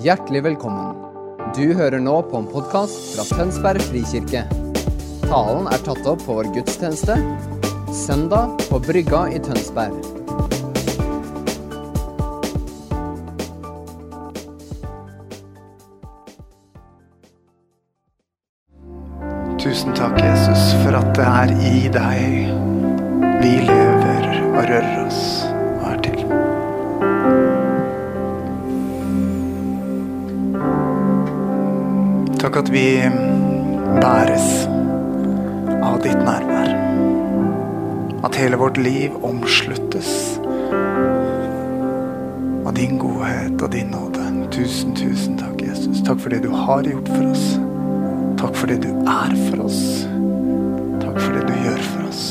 Hjertelig velkommen. Du hører nå på en podkast fra Tønsberg frikirke. Talen er tatt opp på vår gudstjeneste søndag på Brygga i Tønsberg. Tusen takk, Jesus, for at det er i deg vi lever og rører oss vi bæres av ditt nærvær. At hele vårt liv omsluttes av din godhet og din nåde. Tusen, tusen takk, Jesus. Takk for det du har gjort for oss. Takk for det du er for oss. Takk for det du gjør for oss.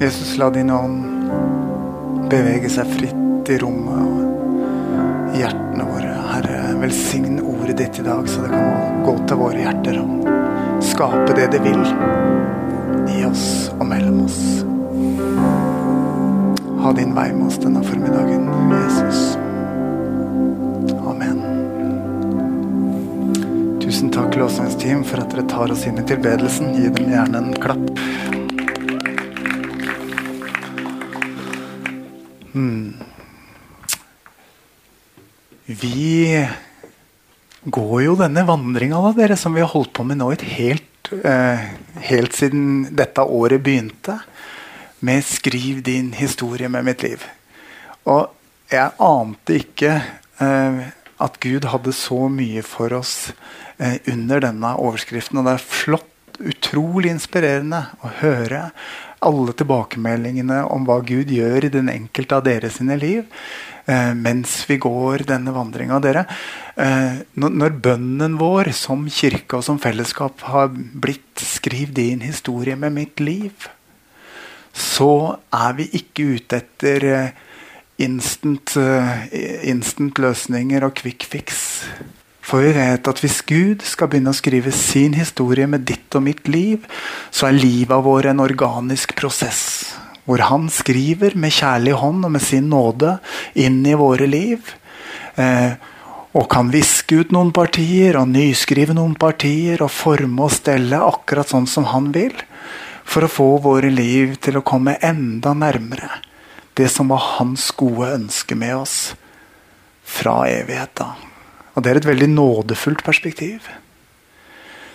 Jesus, la din ånd bevege seg fritt i rommet velsign ordet ditt i dag, så det kan gå til våre hjerter og skape det det vil i oss og mellom oss. Ha din vei med oss denne formiddagen, Jesus. Amen. Tusen takk, lovsangsteam, for at dere tar oss inn i tilbedelsen. Gi dem gjerne en klapp. Hmm. Vi går jo denne vandringa da, dere, som vi har holdt på med nå helt, eh, helt siden dette året begynte, med 'Skriv din historie med mitt liv'. Og jeg ante ikke eh, at Gud hadde så mye for oss eh, under denne overskriften. Og det er flott, utrolig inspirerende å høre alle tilbakemeldingene om hva Gud gjør i den enkelte av dere sine liv mens vi går denne vandringa. Dere, eh, når, bønnen vår som kirke og som fellesskap har blitt 'skriv din historie med mitt liv', så er vi ikke ute etter eh, instant, eh, instant løsninger og quick fix. For vi vet at hvis Gud skal begynne å skrive sin historie med ditt og mitt liv, så er livet vårt en organisk prosess. Hvor han skriver med kjærlig hånd og med sin nåde inn i våre liv. Eh, og kan viske ut noen partier og nyskrive noen partier og forme og stelle akkurat sånn som han vil. For å få våre liv til å komme enda nærmere det som var hans gode ønske med oss fra evigheta. Og det er et veldig nådefullt perspektiv.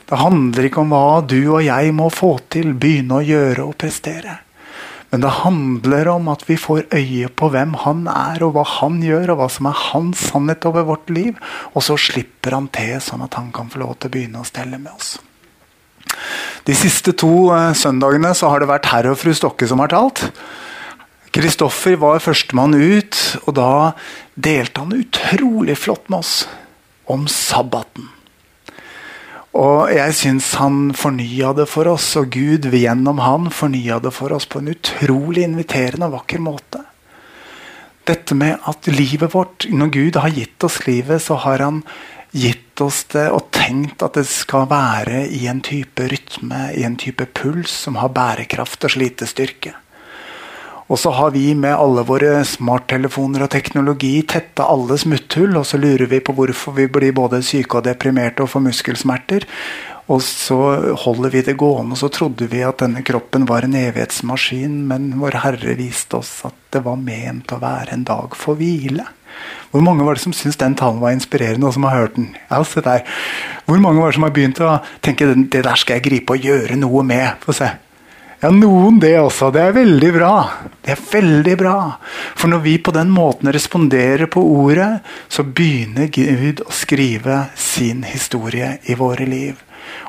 Det handler ikke om hva du og jeg må få til, begynne å gjøre og prestere. Men det handler om at vi får øye på hvem han er, og hva han gjør, og hva som er hans sannhet over vårt liv. Og så slipper han til, sånn at han kan få lov til å begynne å stelle med oss. De siste to eh, søndagene så har det vært herr og fru Stokke som har talt. Kristoffer var førstemann ut, og da delte han utrolig flott med oss om sabbaten. Og jeg syns han fornya det for oss, og Gud gjennom han fornya det for oss på en utrolig inviterende og vakker måte. Dette med at livet vårt Når Gud har gitt oss livet, så har han gitt oss det og tenkt at det skal være i en type rytme, i en type puls, som har bærekraft og slitestyrke. Og så har vi med alle våre smarttelefoner og teknologi tetta alle smutthull, og så lurer vi på hvorfor vi blir både syke og deprimerte og får muskelsmerter. Og så holder vi det gående, og så trodde vi at denne kroppen var en evighetsmaskin, men Vår Herre viste oss at det var ment å være en dag for hvile. Hvor mange var det som syntes den talen var inspirerende, og som har hørt den? Ja, se der. Hvor mange var det som har begynt å tenke det der skal jeg gripe og gjøre noe med? Få se. Ja, noen det også. Det er veldig bra. Det er veldig bra. For når vi på den måten responderer på ordet, så begynner Gud å skrive sin historie i våre liv.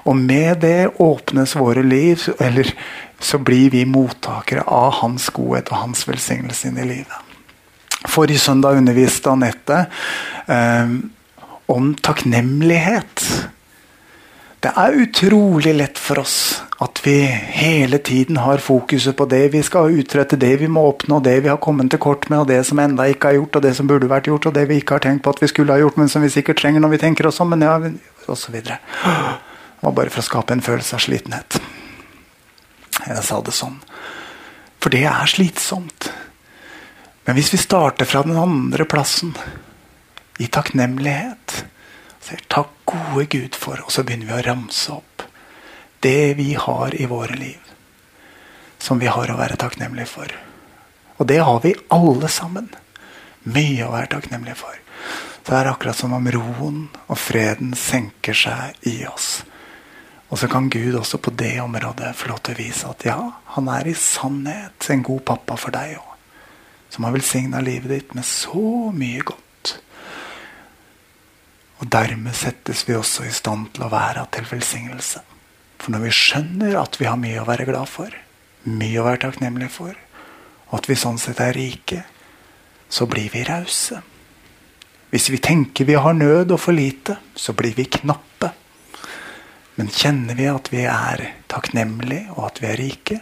Og med det åpnes våre liv, eller så blir vi mottakere av Hans godhet og Hans velsignelse inn i livet. Forrige søndag underviste Anette eh, om takknemlighet. Det er utrolig lett for oss at vi hele tiden har fokuset på det vi skal utrette, det vi må oppnå, det vi har kommet til kort med, og det som enda ikke er gjort, og det som burde vært gjort, og det vi ikke har tenkt på at vi skulle ha gjort, men som vi sikkert trenger når vi tenker oss om, men ja, videre. Det var bare for å skape en følelse av slitenhet. Jeg sa det sånn. For det er slitsomt. Men hvis vi starter fra den andre plassen, i takknemlighet sier takk, gode Gud, for Og så begynner vi å ramse opp det vi har i våre liv, som vi har å være takknemlige for. Og det har vi alle sammen. Mye å være takknemlige for. Så det er akkurat som om roen og freden senker seg i oss. Og så kan Gud også på det området få lov til å vise at ja, han er i sannhet en god pappa for deg òg. Som har velsigna livet ditt med så mye godt. Og dermed settes vi også i stand til å være til velsignelse. For når vi skjønner at vi har mye å være glad for, mye å være takknemlig for, og at vi sånn sett er rike, så blir vi rause. Hvis vi tenker vi har nød og for lite, så blir vi knappe. Men kjenner vi at vi er takknemlige og at vi er rike,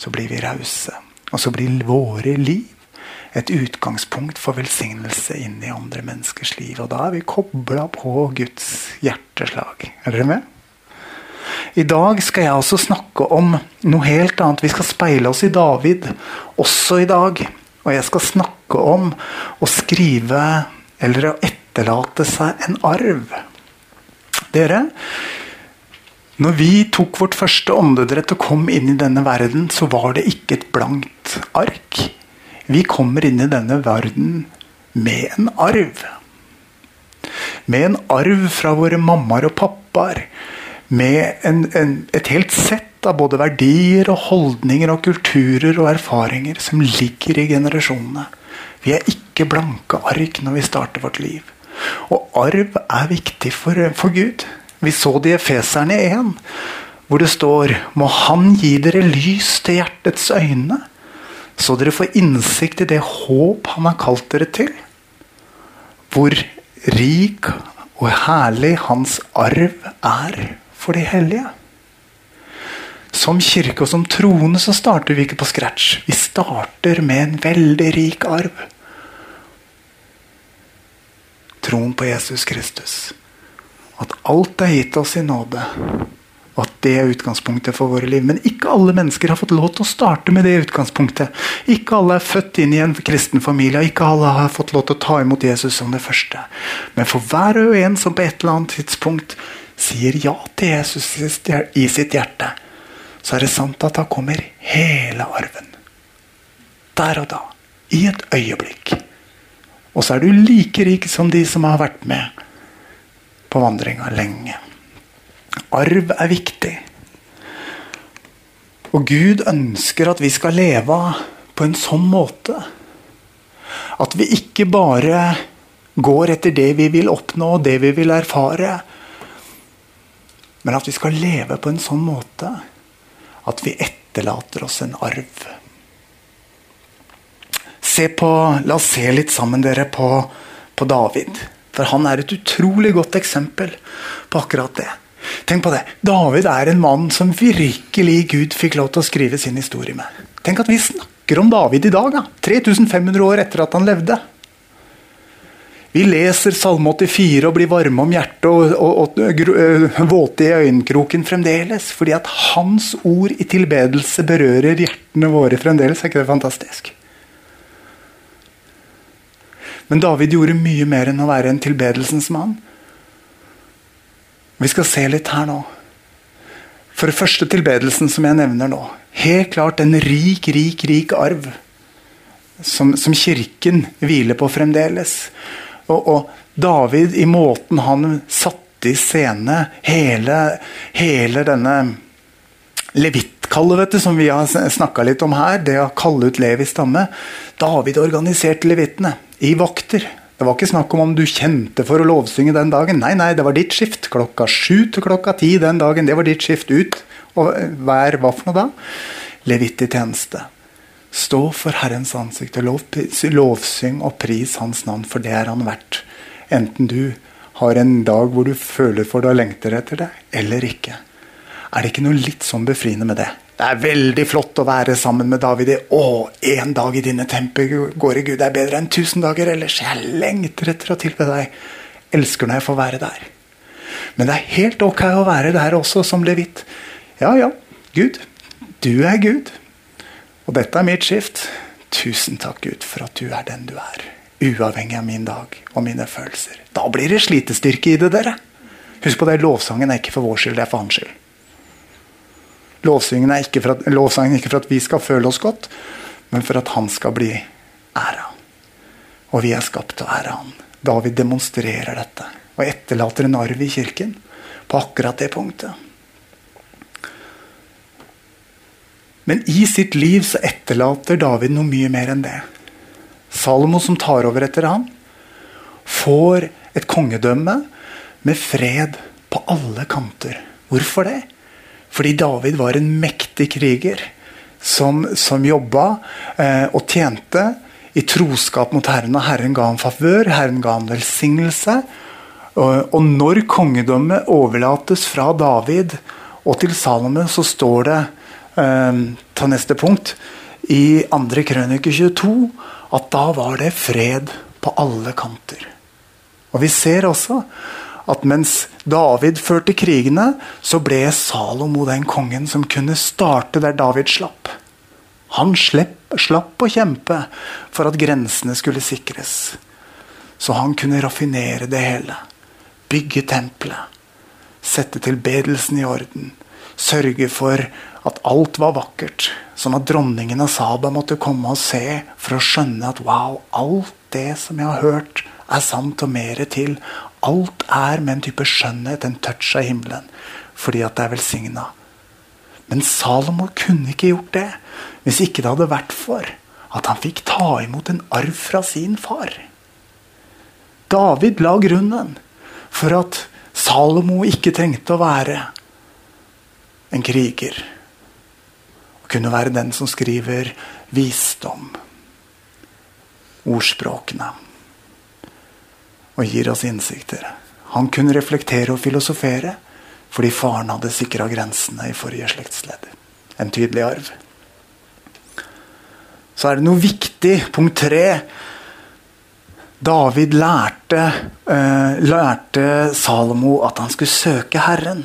så blir vi rause. Og så blir våre liv et utgangspunkt for velsignelse inn i andre menneskers liv. Og da er vi kobla på Guds hjerteslag. Er dere med? I dag skal jeg også snakke om noe helt annet. Vi skal speile oss i David også i dag. Og jeg skal snakke om å skrive eller å etterlate seg en arv. Dere, når vi tok vårt første åndedrett og kom inn i denne verden, så var det ikke et blankt ark. Vi kommer inn i denne verden med en arv. Med en arv fra våre mammaer og pappaer. Med en, en, et helt sett av både verdier og holdninger og kulturer og erfaringer som ligger i generasjonene. Vi er ikke blanke ark når vi starter vårt liv. Og arv er viktig for, for Gud. Vi så det i Efeserne 1, hvor det står Må Han gi dere lys til hjertets øyne, så dere får innsikt i det håp Han har kalt dere til. Hvor rik og herlig Hans arv er for de hellige. Som kirke og som troende så starter vi ikke på scratch. Vi starter med en veldig rik arv. Troen på Jesus Kristus. At alt er gitt oss i nåde. Og at det er utgangspunktet for våre liv. Men ikke alle mennesker har fått lov til å starte med det utgangspunktet. Ikke alle er født inn i en kristen familie. Ikke alle har fått lov til å ta imot Jesus som det første. Men for hver og en som på et eller annet tidspunkt sier ja til Jesus i sitt hjerte, så er det sant at da kommer hele arven. Der og da. I et øyeblikk. Og så er du like rik som de som har vært med på vandringa lenge. Arv er viktig. Og Gud ønsker at vi skal leve på en sånn måte at vi ikke bare går etter det vi vil oppnå, og det vi vil erfare, men at vi skal leve på en sånn måte at vi etterlater oss en arv. På, La oss se litt sammen dere på, på David. For han er et utrolig godt eksempel på akkurat det. Tenk på det. David er en mann som virkelig Gud fikk lov til å skrive sin historie med. Tenk at vi snakker om David i dag, da. 3500 år etter at han levde. Vi leser Salme 84 og blir varme om hjertet og, og, og og våte i øyenkroken fremdeles. Fordi at hans ord i tilbedelse berører hjertene våre fremdeles. Er ikke det fantastisk? Men David gjorde mye mer enn å være en tilbedelsens mann. Vi skal se litt her nå. For det første tilbedelsen som jeg nevner nå. Helt klart en rik, rik, rik arv. Som, som kirken hviler på fremdeles. Og, og, David, i måten han satte i scene hele, hele denne levittkallet, som vi har snakka litt om her, det å kalle ut Levis stamme David organiserte levittene i vakter. Det var ikke snakk om om du kjente for å lovsynge den dagen. Nei, nei, det var ditt skift. Klokka sju til klokka ti den dagen. Det var ditt skift ut. Og hver hva for noe da? Levitt i tjeneste. Stå for Herrens ansikt og lov, lovsyng og pris Hans navn, for det er Han verdt. Enten du har en dag hvor du føler for det og lengter etter det, eller ikke. Er det ikke noe litt sånn befriende med det? Det er veldig flott å være sammen med David. Å, én dag i dine tempel, gårde Gud, er bedre enn tusen dager ellers. Jeg lengter etter å tilbe deg. Elsker når jeg får være der. Men det er helt ok å være der også, som levitt. Ja, ja, Gud. Du er Gud. Og dette er mitt skift. Tusen takk, Gud, for at du er den du er. Uavhengig av min dag og mine følelser. Da blir det slitestyrke i det, dere. Husk på det, lovsangen er ikke for vår skyld, det er for hans skyld. Lovsangen er ikke for at, er ikke for at vi skal føle oss godt, men for at han skal bli æra. Og vi er skapt til å ære han. David demonstrerer dette og etterlater en arv i kirken på akkurat det punktet. Men i sitt liv så etterlater David noe mye mer enn det. Salomo, som tar over etter ham, får et kongedømme med fred på alle kanter. Hvorfor det? Fordi David var en mektig kriger som, som jobba eh, og tjente i troskap mot Herren. Og Herren ga ham favør, Herren ga ham velsignelse. Og, og når kongedømmet overlates fra David og til Salome, så står det eh, Ta neste punkt. I 2. krønike 22 at da var det fred på alle kanter. Og vi ser også at mens David førte krigene, så ble Salomo den kongen som kunne starte der David slapp. Han slepp, slapp å kjempe for at grensene skulle sikres. Så han kunne raffinere det hele. Bygge tempelet. Sette tilbedelsen i orden. Sørge for at alt var vakkert. Sånn at dronningen av Saba måtte komme og se for å skjønne at wow, alt det som jeg har hørt, er sant og mere til. Alt er med en type skjønnhet, en touch av himmelen, fordi at det er velsigna. Men Salomo kunne ikke gjort det hvis ikke det hadde vært for at han fikk ta imot en arv fra sin far. David la grunnen for at Salomo ikke trengte å være en kriger. Og kunne være den som skriver visdom, ordspråkene og gir oss innsikter. Han kunne reflektere og filosofere fordi faren hadde sikra grensene i forrige slektsledd. En tydelig arv. Så er det noe viktig. Punkt tre. David lærte, uh, lærte Salomo at han skulle søke Herren.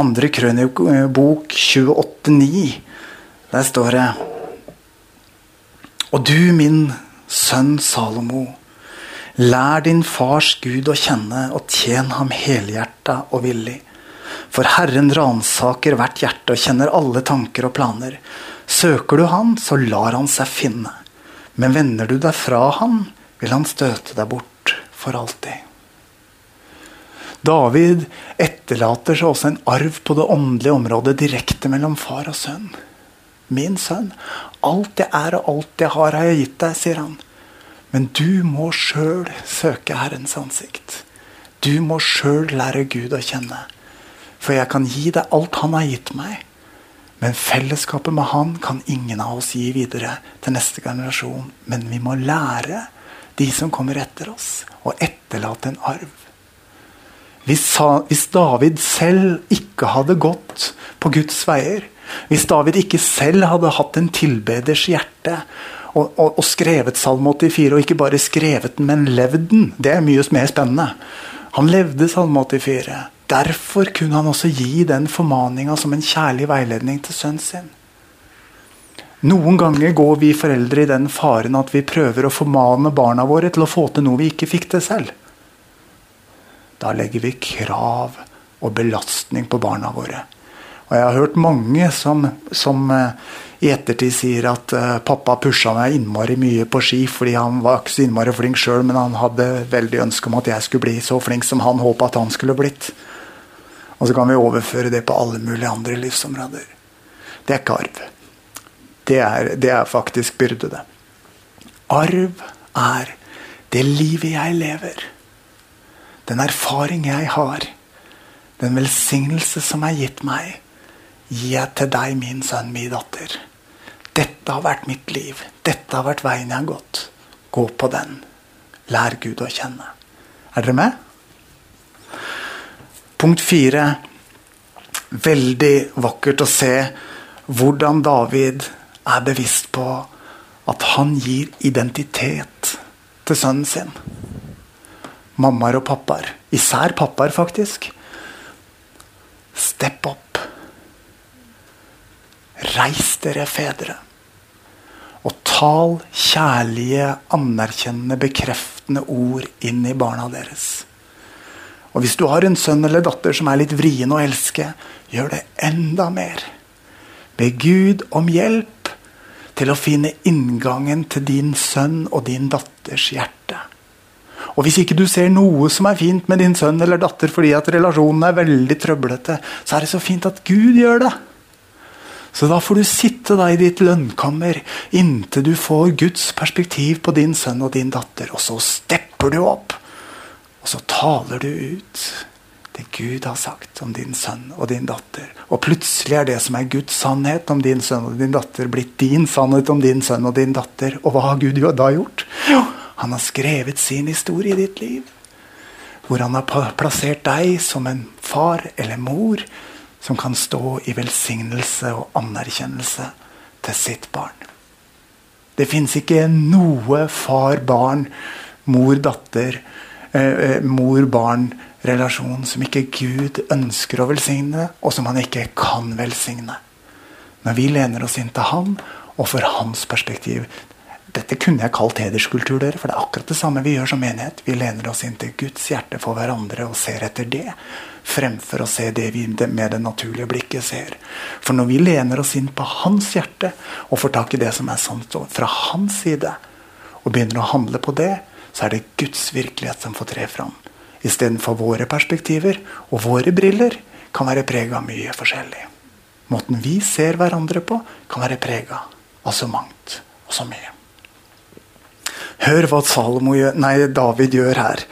Andre krønikebok 28,9. Der står det Og du, min sønn Salomo, Lær din fars Gud å kjenne, og tjen ham helhjerta og villig. For Herren ransaker hvert hjerte og kjenner alle tanker og planer. Søker du Han, så lar Han seg finne. Men vender du deg fra Han, vil Han støte deg bort for alltid. David etterlater seg også en arv på det åndelige området direkte mellom far og sønn. Min sønn, alt jeg er og alt jeg har, har jeg gitt deg, sier han. Men du må sjøl søke Herrens ansikt. Du må sjøl lære Gud å kjenne. For jeg kan gi deg alt Han har gitt meg. Men fellesskapet med Han kan ingen av oss gi videre til neste generasjon. Men vi må lære de som kommer etter oss, å etterlate en arv. Hvis, David selv ikke hadde gått på Guds veier, hvis David ikke selv hadde hatt en tilbeders hjerte og, og, og, skrevet Salme 84, og ikke bare skrevet den, men levd den. Det er mye mer spennende. Han levde Salme 84. Derfor kunne han også gi den formaninga som en kjærlig veiledning til sønnen sin. Noen ganger går vi foreldre i den faren at vi prøver å formane barna våre til å få til noe vi ikke fikk til selv. Da legger vi krav og belastning på barna våre. Og jeg har hørt mange som, som eh, i ettertid sier at uh, pappa pusha meg innmari mye på ski fordi han var ikke så innmari flink sjøl, men han hadde veldig ønske om at jeg skulle bli så flink som han håpa at han skulle blitt. Og så kan vi overføre det på alle mulige andre livsområder. Det er ikke arv. Det er, det er faktisk byrde, det. Arv er det livet jeg lever. Den erfaring jeg har. Den velsignelse som er gitt meg, gir jeg til deg, min sønn, min datter. Dette har vært mitt liv. Dette har vært veien jeg har gått. Gå på den. Lær Gud å kjenne. Er dere med? Punkt fire. Veldig vakkert å se hvordan David er bevisst på at han gir identitet til sønnen sin. Mammaer og pappaer. Især pappaer, faktisk. Step up. Reis dere, fedre, og Tal kjærlige, anerkjennende, bekreftende ord inn i barna deres. Og hvis du har en sønn eller datter som er litt vrien å elske, gjør det enda mer. Be Gud om hjelp til å finne inngangen til din sønn og din datters hjerte. Og hvis ikke du ser noe som er fint med din sønn eller datter fordi at relasjonen er veldig trøblete, så er det så fint at Gud gjør det. Så da får du sitte da i ditt lønnkammer inntil du får Guds perspektiv på din sønn og din datter. Og så stepper du opp, og så taler du ut det Gud har sagt om din sønn og din datter. Og plutselig er det som er Guds sannhet om din sønn og din datter, blitt din sannhet om din sønn og din datter. Og hva har Gud da gjort? Jo, han har skrevet sin historie i ditt liv. Hvor han har plassert deg som en far eller mor som kan stå i velsignelse og anerkjennelse til sitt barn. Det fins ikke noe far-barn, mor-datter, eh, eh, mor-barn-relasjon som ikke Gud ønsker å velsigne, og som han ikke kan velsigne. Når vi lener oss inn til Han, og for hans perspektiv Dette kunne jeg kalt hederskultur, dere, for det er akkurat det samme vi gjør som menighet. Vi lener oss inn til Guds hjerte for hverandre og ser etter det fremfor å se det vi med det naturlige blikket ser. For når vi lener oss inn på hans hjerte og får tak i det som er sant fra hans side, og begynner å handle på det, så er det Guds virkelighet som får tre fram. Istedenfor våre perspektiver og våre briller kan være prega av mye forskjellig. Måten vi ser hverandre på, kan være prega av så mangt og så mye. Hør hva Salomo nei, David gjør her.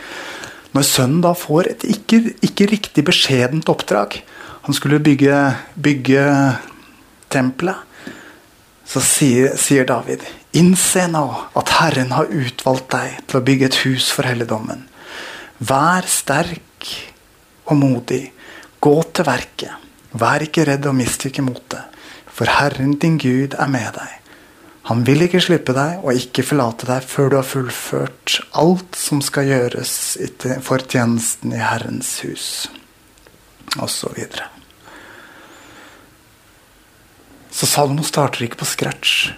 Når sønnen da får et ikke, ikke riktig beskjedent oppdrag Han skulle bygge, bygge tempelet. Så sier, sier, David, innse nå at Herren har utvalgt deg til å bygge et hus for helligdommen. Vær sterk og modig. Gå til verket. Vær ikke redd og mistykke motet, for Herren din Gud er med deg. Han vil ikke slippe deg og ikke forlate deg før du har fullført alt som skal gjøres for tjenesten i Herrens hus, osv. Så, så Salmo starter ikke på scratch.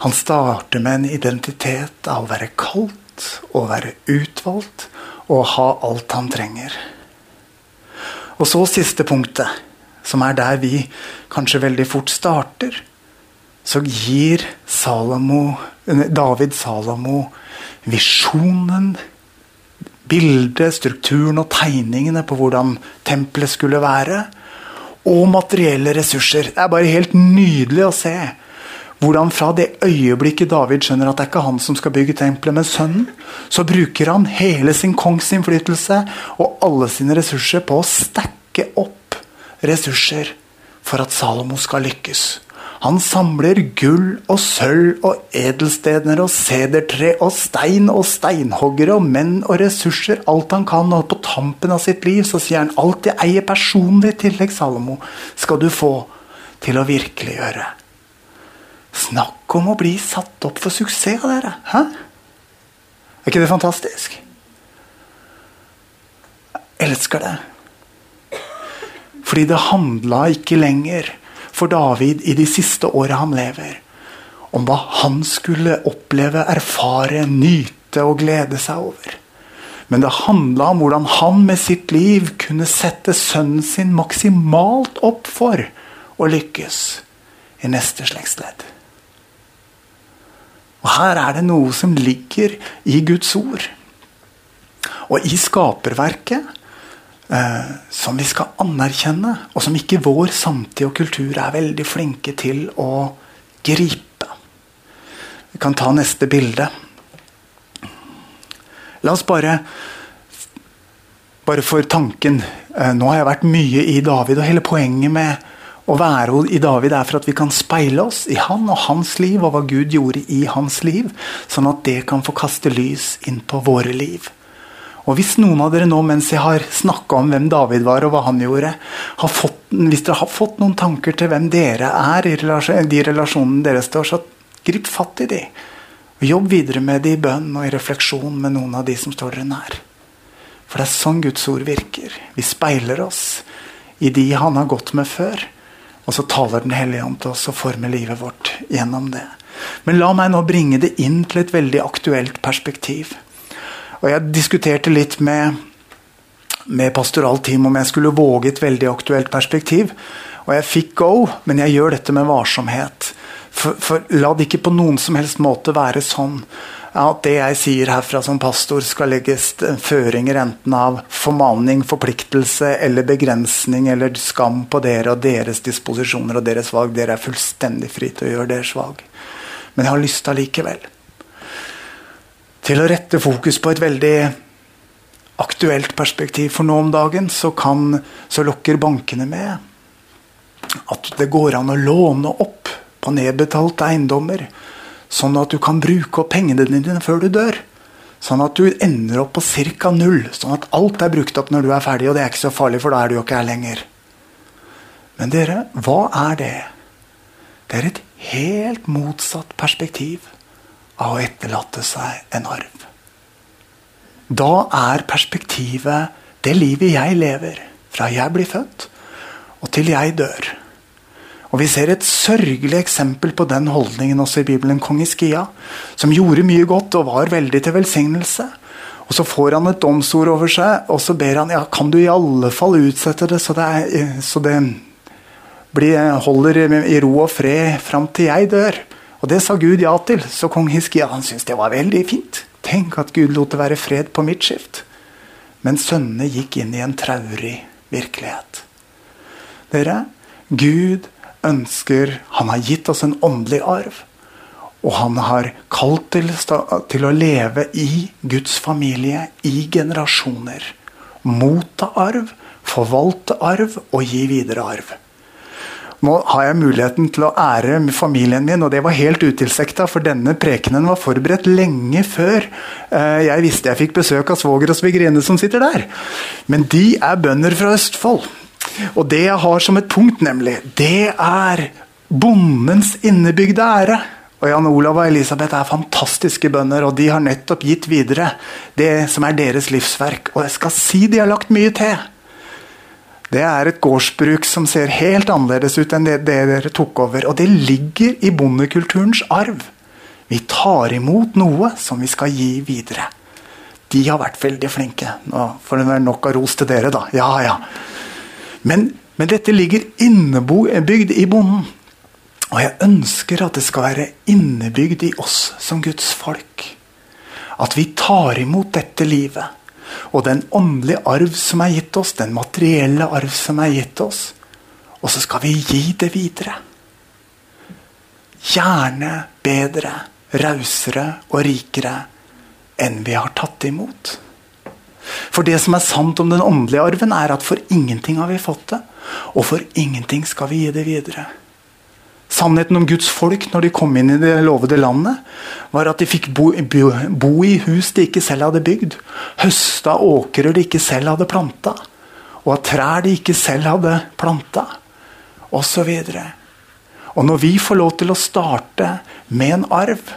Han starter med en identitet av å være kalt og være utvalgt og ha alt han trenger. Og så siste punktet, som er der vi kanskje veldig fort starter så gir Salomo, David Salomo visjonen, bildet, strukturen og tegningene på hvordan tempelet skulle være. Og materielle ressurser. Det er bare helt nydelig å se hvordan fra det øyeblikket David skjønner at det er ikke han som skal bygge tempelet, men sønnen, så bruker han hele sin kongsinnflytelse og alle sine ressurser på å stacke opp ressurser for at Salomo skal lykkes. Han samler gull og sølv og edelstener og sedertre og stein og steinhoggere og menn og ressurser, alt han kan. Og på tampen av sitt liv så sier han alt jeg eier personlig i tillegg, Salomo, skal du få til å virkeliggjøre. Snakk om å bli satt opp for suksess av dere. Hæ? Er ikke det fantastisk? Jeg elsker det. Fordi det handla ikke lenger for David i de siste åra han lever. Om hva han skulle oppleve, erfare, nyte og glede seg over. Men det handla om hvordan han med sitt liv kunne sette sønnen sin maksimalt opp for å lykkes i neste slektsledd. Og Her er det noe som ligger i Guds ord. Og i skaperverket eh, som vi skal anerkjenne, og som ikke vår samtid og kultur er veldig flinke til å gripe. Vi kan ta neste bilde. La oss bare bare for tanken eh, Nå har jeg vært mye i David, og hele poenget med å være i David er for at vi kan speile oss i han og hans liv, og hva Gud gjorde i hans liv, sånn at det kan få kaste lys inn på våre liv. Og hvis noen av dere nå, mens jeg har snakka om hvem David var og hva han gjorde, fått, hvis dere har fått noen tanker til hvem dere er i de relasjonene dere står, så grip fatt i de. Og jobb videre med det i bønn og i refleksjon med noen av de som står dere nær. For det er sånn Guds ord virker. Vi speiler oss i de han har gått med før. Og så taler Den hellige ånd til oss og former livet vårt gjennom det. Men la meg nå bringe det inn til et veldig aktuelt perspektiv. Og Jeg diskuterte litt med, med pastoralt team om jeg skulle våge et veldig aktuelt perspektiv. Og jeg fikk go, men jeg gjør dette med varsomhet. For, for la det ikke på noen som helst måte være sånn at det jeg sier herfra som pastor, skal legges føringer enten av formaning, forpliktelse eller begrensning eller skam på dere og deres disposisjoner og deres valg. Dere er fullstendig fri til å gjøre deres valg. Men jeg har lyst allikevel til å rette fokus på et veldig aktuelt perspektiv. For nå om dagen så, kan, så lokker bankene med at det går an å låne opp på nedbetalte eiendommer, sånn at du kan bruke opp pengene dine før du dør. Sånn at du ender opp på ca. null. Sånn at alt er brukt opp når du er ferdig, og det er ikke så farlig, for da er du jo ikke her lenger. Men dere, hva er det? Det er et helt motsatt perspektiv av å etterlate seg en arv. Da er perspektivet det livet jeg lever, fra jeg blir født og til jeg dør. Og Vi ser et sørgelig eksempel på den holdningen også i Bibelen. Kong Iskia, som gjorde mye godt og var veldig til velsignelse. Og Så får han et domsord over seg, og så ber han ja, kan du i alle fall utsette det så det, er, så det blir, holder i ro og fred fram til jeg dør. Og Det sa Gud ja til, så kong Hiskia han syntes det var veldig fint. Tenk at Gud lot det være fred på mitt skift. Men sønnene gikk inn i en traurig virkelighet. Dere, Gud ønsker Han har gitt oss en åndelig arv. Og han har kalt til, til å leve i Guds familie i generasjoner. Motta arv, forvalte arv og gi videre arv. Nå har jeg muligheten til å ære familien min, og det var helt utilsikta, for denne prekenen var forberedt lenge før eh, jeg visste jeg fikk besøk av svoger og svigerinne som sitter der. Men de er bønder fra Østfold. Og det jeg har som et punkt, nemlig, det er bondens innebygde ære. Og Jan Olav og Elisabeth er fantastiske bønder, og de har nettopp gitt videre det som er deres livsverk. Og jeg skal si de har lagt mye til. Det er et gårdsbruk som ser helt annerledes ut enn det, det dere tok over. Og det ligger i bondekulturens arv. Vi tar imot noe som vi skal gi videre. De har vært veldig flinke. Nå får det være nok av ros til dere, da. Ja, ja. Men, men dette ligger innebygd i bonden. Og jeg ønsker at det skal være innebygd i oss som Guds folk. At vi tar imot dette livet. Og den åndelige arv som er gitt oss, den materielle arv som er gitt oss. Og så skal vi gi det videre. Gjerne bedre, rausere og rikere enn vi har tatt imot. For det som er sant om den åndelige arven, er at for ingenting har vi fått det. Og for ingenting skal vi gi det videre. Sannheten om Guds folk når de kom inn i det lovede landet, var at de fikk bo, bo, bo i hus de ikke selv hadde bygd. Høsta åkrer de ikke selv hadde planta. Og at trær de ikke selv hadde planta. Osv. Og, og når vi får lov til å starte med en arv,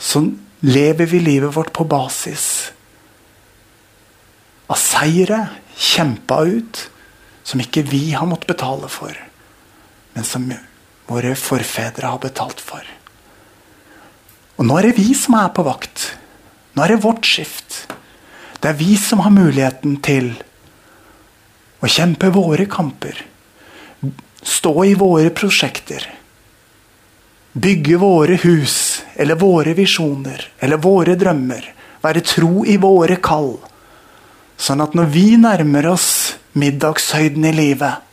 så lever vi livet vårt på basis av seire kjempa ut, som ikke vi har måttet betale for, men som våre forfedre har betalt for. Og nå er det vi som er på vakt. Nå er det vårt skift. Det er vi som har muligheten til å kjempe våre kamper. Stå i våre prosjekter. Bygge våre hus eller våre visjoner eller våre drømmer. Være tro i våre kall. Sånn at når vi nærmer oss middagshøyden i livet,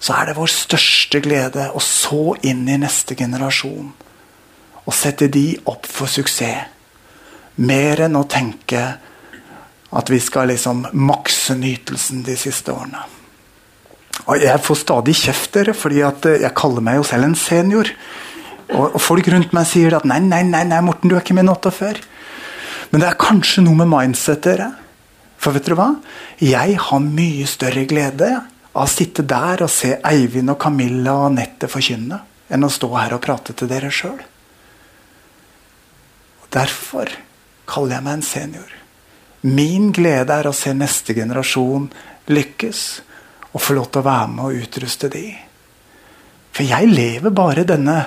så er det vår største glede å så inn i neste generasjon og sette de opp for suksess. Mer enn å tenke at vi skal liksom makse nytelsen de siste årene. Og Jeg får stadig kjeft, dere, fordi at jeg kaller meg jo selv en senior. Og, folk rundt meg sier at nei, nei, nei, nei Morten, du er ikke min 48. Men det er kanskje noe med mindset dere. For vet dere hva? Jeg har mye større glede av å sitte der og se Eivind og Camilla og Anette forkynne, enn å stå her og prate til dere sjøl. Derfor kaller jeg meg en senior. Min glede er å se neste generasjon lykkes og få lov til å være med og utruste de. For jeg lever bare denne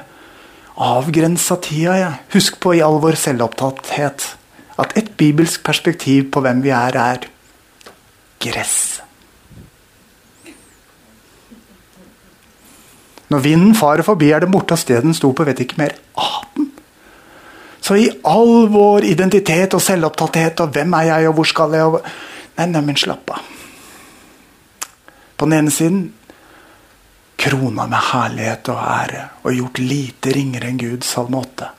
avgrensa tida. jeg. Husk på i all vår selvopptatthet at et bibelsk perspektiv på hvem vi er, er gress. Når vinden farer forbi, er det borte av stedet den sto på, vet ikke mer av den. Så i all vår identitet og selvopptatthet og hvem er jeg og hvor skal jeg og... Nei, nei, men slapp av. På den ene siden krona med herlighet og ære og gjort lite ringere enn Gud, salme 8.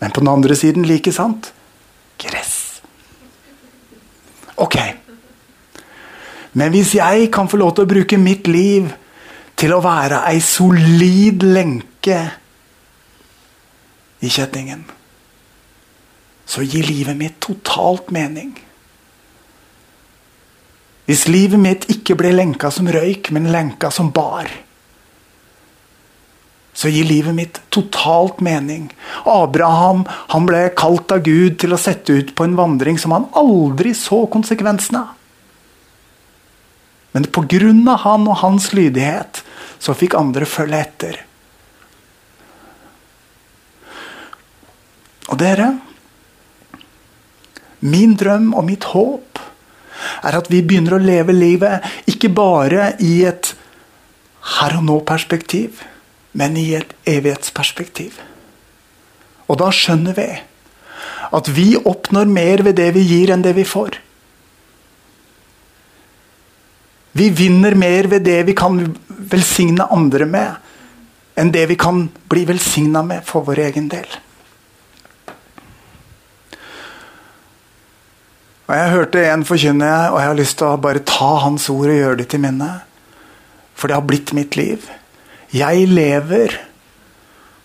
Men på den andre siden like sant gress. Ok. Men hvis jeg kan få lov til å bruke mitt liv til å være ei solid lenke i kjettingen, så gir livet mitt totalt mening. Hvis livet mitt ikke ble lenka som røyk, men lenka som bar, så gir livet mitt totalt mening. Abraham han ble kalt av Gud til å sette ut på en vandring som han aldri så konsekvensene av. Men pga. han og hans lydighet så fikk andre følge etter. Og dere Min drøm og mitt håp er at vi begynner å leve livet ikke bare i et her og nå-perspektiv, men i et evighetsperspektiv. Og da skjønner vi at vi oppnår mer ved det vi gir, enn det vi får. Vi vinner mer ved det vi kan velsigne andre med, enn det vi kan bli velsigna med for vår egen del. Og Jeg hørte en forkynne, og jeg har lyst til å bare ta hans ord og gjøre det til minne. For det har blitt mitt liv. Jeg lever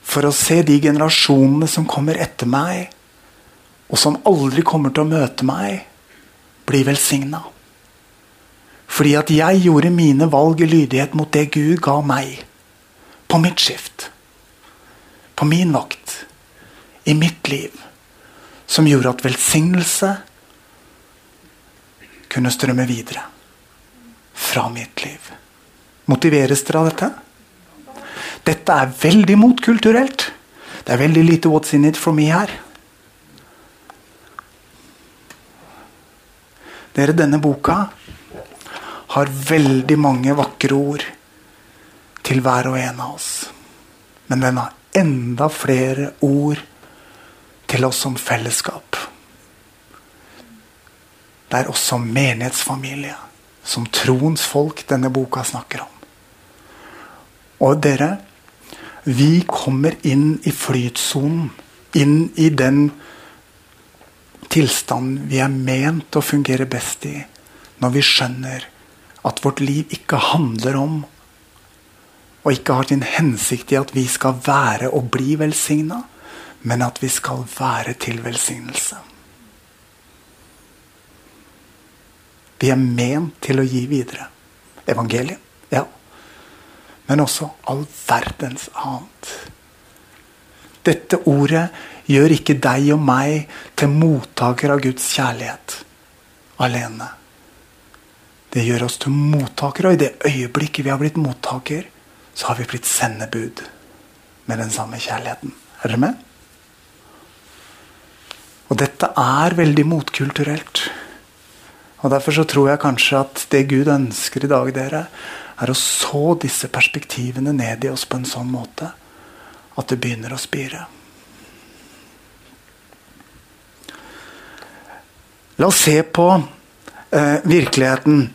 for å se de generasjonene som kommer etter meg, og som aldri kommer til å møte meg, bli velsigna. Fordi at jeg gjorde mine valg i lydighet mot det Gud ga meg. På mitt skift. På min vakt. I mitt liv. Som gjorde at velsignelse kunne strømme videre. Fra mitt liv. Motiveres dere av dette? Dette er veldig motkulturelt. Det er veldig lite 'what's in it for me' her. Dere, denne boka har veldig mange vakre ord til hver og en av oss. Men den har enda flere ord til oss som fellesskap. Det er også menighetsfamilie, som troens folk, denne boka snakker om. Og dere, vi kommer inn i flytsonen. Inn i den tilstanden vi er ment å fungere best i. Når vi skjønner at vårt liv ikke handler om og ikke har sin hensikt i at vi skal være og bli velsigna, men at vi skal være til velsignelse. Vi er ment til å gi videre. Evangeliet, ja men også all verdens annet. Dette ordet gjør ikke deg og meg til mottaker av Guds kjærlighet alene. Det gjør oss til mottakere, og i det øyeblikket vi har blitt mottaker, så har vi blitt sendebud med den samme kjærligheten. Er dere med? Og dette er veldig motkulturelt. Og Derfor så tror jeg kanskje at det Gud ønsker i dag, dere, er å så disse perspektivene ned i oss på en sånn måte at det begynner å spire. La oss se på eh, virkeligheten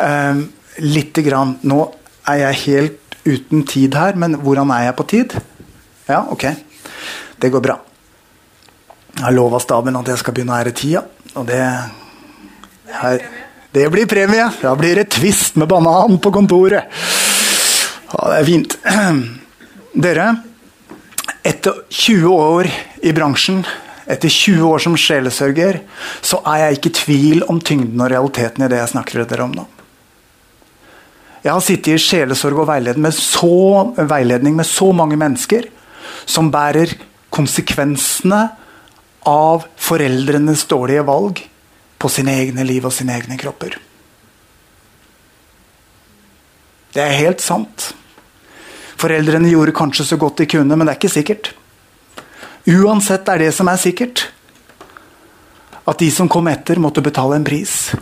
eh, lite grann. Nå er jeg helt uten tid her, men hvordan er jeg på tid? Ja, ok. Det går bra. Jeg har lova staben at jeg skal begynne å ære tida, og det her, det blir premie. Da blir det twist med banan på kontoret. Ja, det er fint. Dere, etter 20 år i bransjen, etter 20 år som sjelesørger, så er jeg ikke i tvil om tyngden og realiteten i det jeg snakker til dere om nå. Jeg har sittet i sjelesorg og veiledning med, så, veiledning med så mange mennesker som bærer konsekvensene av foreldrenes dårlige valg på sine egne liv og sine egne kropper. Det er helt sant. Foreldrene gjorde kanskje så godt de kunne, men det er ikke sikkert. Uansett er det som er sikkert, at de som kom etter, måtte betale en pris.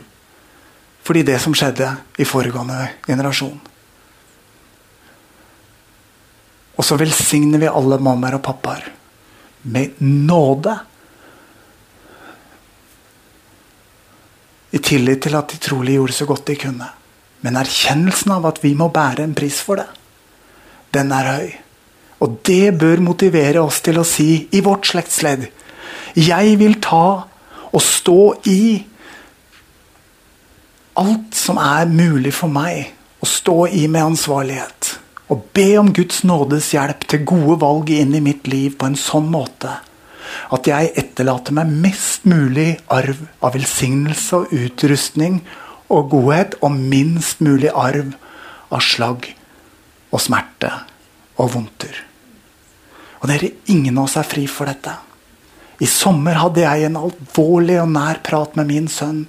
Fordi det som skjedde i foregående generasjon. Og så velsigner vi alle mammaer og pappaer med nåde. I tillit til at de trolig gjorde så godt de kunne. Men erkjennelsen av at vi må bære en pris for det, den er høy. Og det bør motivere oss til å si i vårt slektsledd Jeg vil ta og stå i alt som er mulig for meg å stå i med ansvarlighet. Og be om Guds nådes hjelp til gode valg inn i mitt liv på en sånn måte at jeg etterlater meg mest mulig arv av velsignelse og utrustning og godhet, og minst mulig arv av slagg og smerte og vondter. Og dere, ingen av oss er fri for dette. I sommer hadde jeg en alvorlig og nær prat med min sønn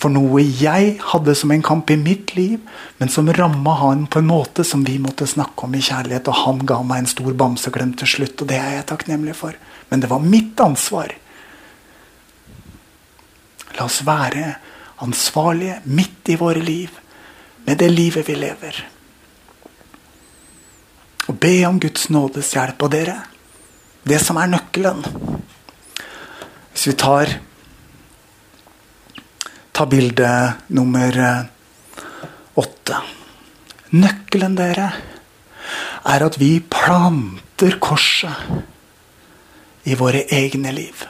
for noe jeg hadde som en kamp i mitt liv, men som ramma han på en måte som vi måtte snakke om i kjærlighet. Og han ga meg en stor bamseklem til slutt, og det er jeg takknemlig for. Men det var mitt ansvar. La oss være ansvarlige midt i våre liv med det livet vi lever. Og be om Guds nådes hjelp. Og dere, det som er nøkkelen Hvis vi tar, Ta bilde nummer eh, åtte Nøkkelen, dere, er at vi planter korset i våre egne liv.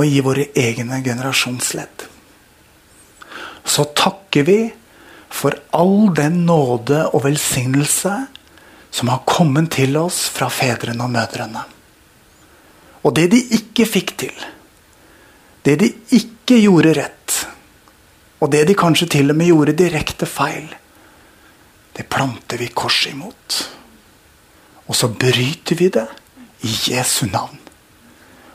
Og i våre egne generasjonsledd. Så takker vi for all den nåde og velsignelse som har kommet til oss fra fedrene og mødrene. Og det de ikke fikk til, det de ikke gjorde rett, og det de kanskje til og med gjorde direkte feil, det planter vi korset imot. Og så bryter vi det i Jesu navn.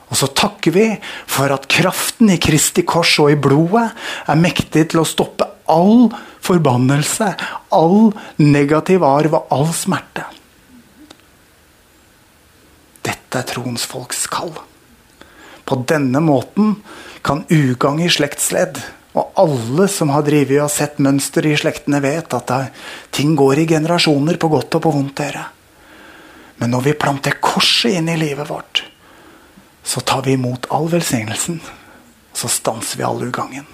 Og så takker vi for at kraften i Kristi kors og i blodet er mektig til å stoppe all forbannelse, all negativ arv og all smerte. Dette er troens folks kall. På denne måten kan ugagn i slektsledd og alle som har drevet og sett mønster i slektene, vet at ting går i generasjoner på godt og på vondt. dere. Men når vi planter korset inn i livet vårt, så tar vi imot all velsignelsen. Så stanser vi all ugagnen.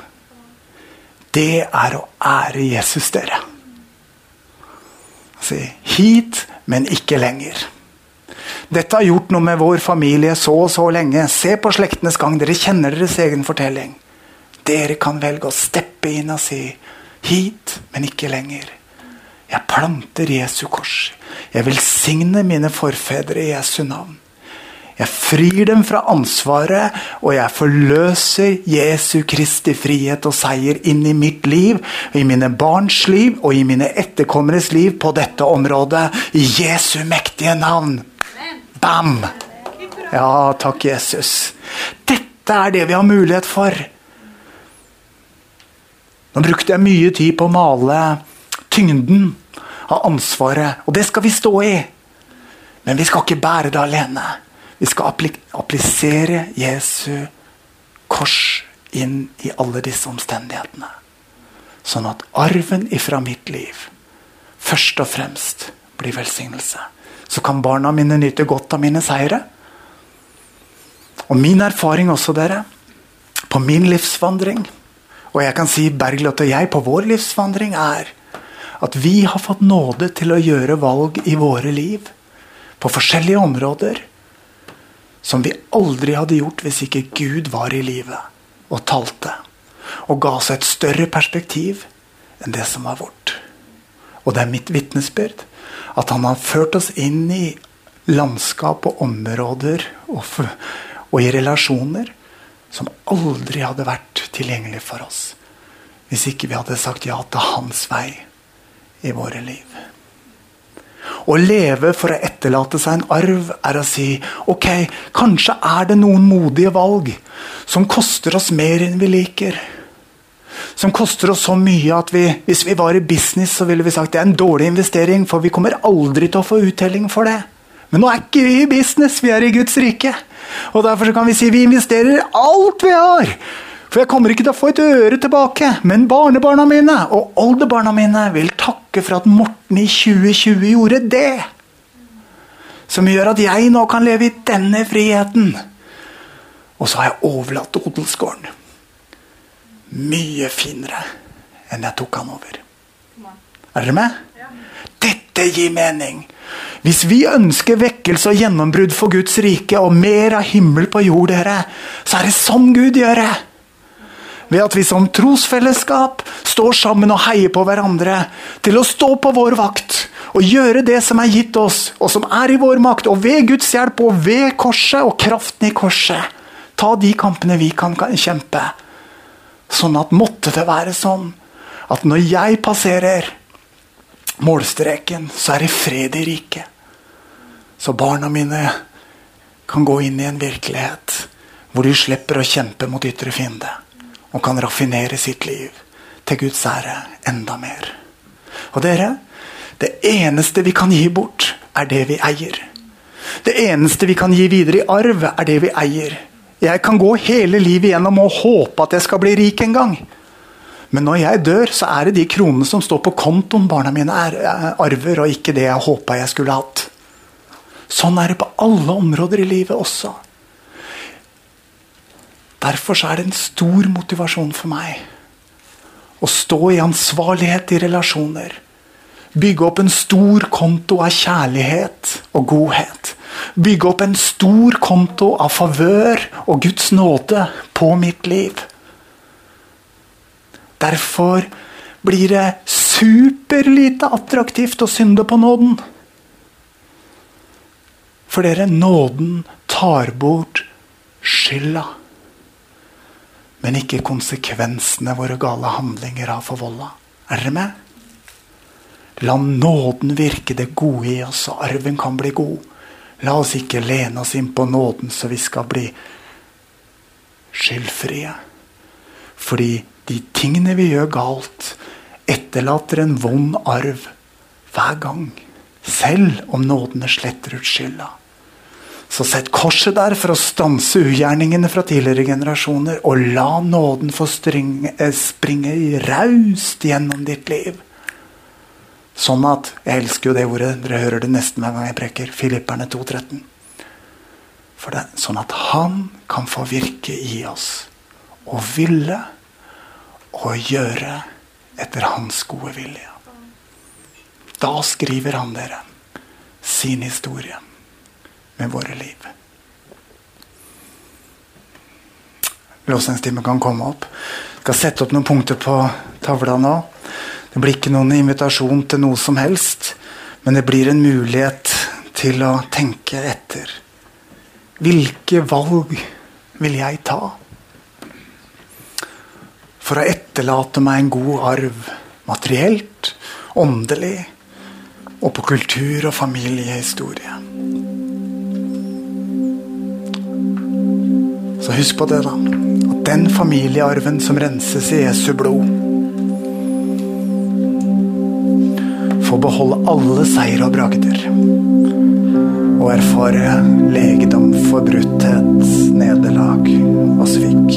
Det er å ære Jesus, dere. Si hit, men ikke lenger. Dette har gjort noe med vår familie så og så lenge. Se på slektenes gang. Dere kjenner deres egen fortelling. Dere kan velge å steppe inn og si hit, men ikke lenger. Jeg planter Jesu kors. Jeg velsigner mine forfedre i Jesu navn. Jeg frir dem fra ansvaret, og jeg forløser Jesu Kristi frihet og seier inn i mitt liv, i mine barns liv og i mine etterkommeres liv på dette området. I Jesu mektige navn. Bam! Ja, takk, Jesus. Dette er det vi har mulighet for. Nå brukte jeg mye tid på å male tyngden av ansvaret, og det skal vi stå i. Men vi skal ikke bære det alene. Vi skal applisere Jesu kors inn i alle disse omstendighetene. Sånn at arven ifra mitt liv først og fremst blir velsignelse. Så kan barna mine nyte godt av mine seire. Og min erfaring også, dere, på min livsvandring, og jeg kan si Bergljot og jeg på vår livsvandring, er at vi har fått nåde til å gjøre valg i våre liv på forskjellige områder som vi aldri hadde gjort hvis ikke Gud var i livet og talte. Og ga oss et større perspektiv enn det som var vårt. Og det er mitt vitnesbyrd at han har ført oss inn i landskap og områder og, og i relasjoner som aldri hadde vært tilgjengelig for oss hvis ikke vi hadde sagt ja til hans vei i våre liv. Å leve for å etterlate seg en arv er å si ok, kanskje er det noen modige valg som koster oss mer enn vi liker. Som koster oss så mye at vi, hvis vi var i business, så ville vi sagt det er en dårlig investering, for vi kommer aldri til å få uttelling for det. Men nå er ikke vi i business, vi er i Guds rike. Og derfor kan vi si vi investerer alt vi har. For jeg kommer ikke til å få et øre tilbake. Men barnebarna mine og oldebarna mine vil takke for at Morten i 2020 gjorde det. Som gjør at jeg nå kan leve i denne friheten. Og så har jeg overlatt odelsgården. Mye finere enn jeg tok han over. Er dere med? Dette gir mening. Hvis vi ønsker vekkelse og gjennombrudd for Guds rike og mer av himmel på jord, dere, så er det sånn Gud gjør det. Ved at vi som trosfellesskap står sammen og heier på hverandre til å stå på vår vakt og gjøre det som er gitt oss, og som er i vår makt, og ved Guds hjelp og ved korset og kraften i korset. Ta de kampene vi kan kjempe. Sånn at måtte det være sånn at når jeg passerer målstreken, så er det fred i riket. Så barna mine kan gå inn i en virkelighet hvor de slipper å kjempe mot ytre fiende. Og kan raffinere sitt liv til Guds ære enda mer. Og dere, det eneste vi kan gi bort, er det vi eier. Det eneste vi kan gi videre i arv, er det vi eier. Jeg kan gå hele livet gjennom og håpe at jeg skal bli rik en gang. Men når jeg dør, så er det de kronene som står på kontoen barna mine er, arver, og ikke det jeg håpa jeg skulle hatt. Sånn er det på alle områder i livet også. Derfor er det en stor motivasjon for meg å stå i ansvarlighet i relasjoner. Bygge opp en stor konto av kjærlighet og godhet. Bygge opp en stor konto av favør og Guds nåde på mitt liv. Derfor blir det superlite attraktivt å synde på nåden. For dere, nåden tar bort skylda. Men ikke konsekvensene våre gale handlinger har forvolda. Er dere med? La nåden virke det gode i oss, så arven kan bli god. La oss ikke lene oss inn på nåden så vi skal bli skyldfrie. Fordi de tingene vi gjør galt, etterlater en vond arv hver gang. Selv om nådene sletter ut skylda. Så sett korset der for å stanse ugjerningene fra tidligere generasjoner, og la nåden få springe, raust gjennom ditt liv. Sånn at Jeg elsker jo det ordet. Dere hører det nesten hver gang jeg preker. Filipperne 2,13. For det sånn at han kan få virke i oss og ville og gjøre etter hans gode vilje. Da skriver han dere sin historie med våre liv. Låsingstimen kan komme opp. Jeg skal sette opp noen punkter på tavla nå. Det blir ikke noen invitasjon til noe som helst, men det blir en mulighet til å tenke etter. Hvilke valg vil jeg ta? For å etterlate meg en god arv materielt, åndelig og på kultur og familiehistorie. Så husk på det, da. At den familiearven som renses i Jesu blod, få beholde alle seier og bragder. Og erfare legedom, forbrutthet, nederlag og svik.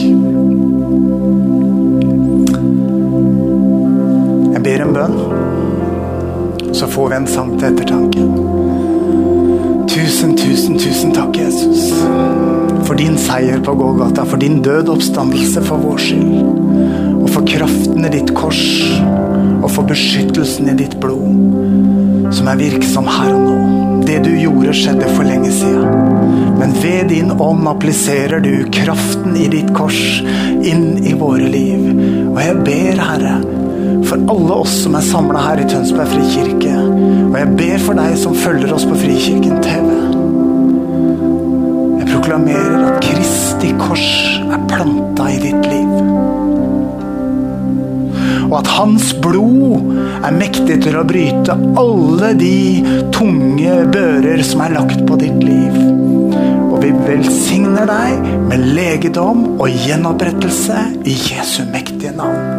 Jeg ber en bønn, så får vi en sang til ettertanke. Tusen, tusen, tusen takk, Jesus, for din seier på Golgata, for din død oppstandelse for vår skyld, og for kraften i ditt kors og for beskyttelsen i ditt blod, som er virksom her og nå. Det du gjorde, skjedde for lenge siden. Men ved din ånd appliserer du kraften i ditt kors inn i våre liv. Og jeg ber, Herre, for alle oss som er samla her i Tønsberg frikirke. Og jeg ber for deg som følger oss på Frikirken TV. Jeg proklamerer at Kristi kors er planta i ditt liv og at hans blod er mektig til å bryte alle de tunge bører som er lagt på ditt liv. Og vi velsigner deg med legedom og gjenopprettelse i Jesu mektige navn.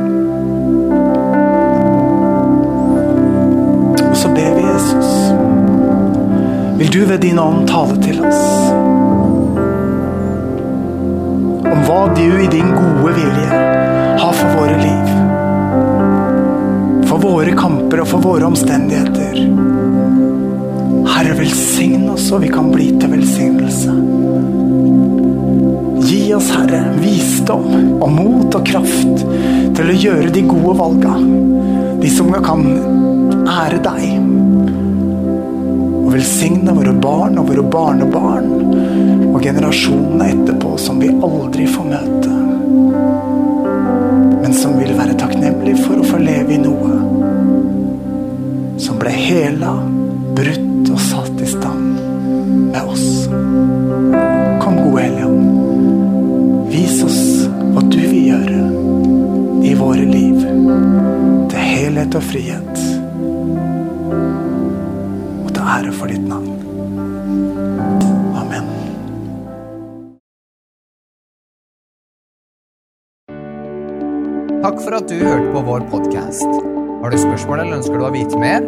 Og så ber vi Jesus. Vil du ved din ånd tale til oss? Om hva du i din gode vilje har for våre liv. For våre kamper og for våre omstendigheter. Herre, velsign oss så vi kan bli til velsignelse. Gi oss, Herre, visdom og mot og kraft til å gjøre de gode valga. De som kan ære deg. Og velsigne våre barn og våre barnebarn og generasjonene etterpå som vi aldri får møte. Men som vil være takknemlig for å få leve i noe ble hela, brutt og satt i stand med oss. Kom, gode Helligånd. Vis oss hva du vil gjøre i våre liv. Til helhet og frihet. Og til ære for ditt navn. Amen. Takk for at du hørte på vår podkast. Har du spørsmål eller ønsker du å vite mer?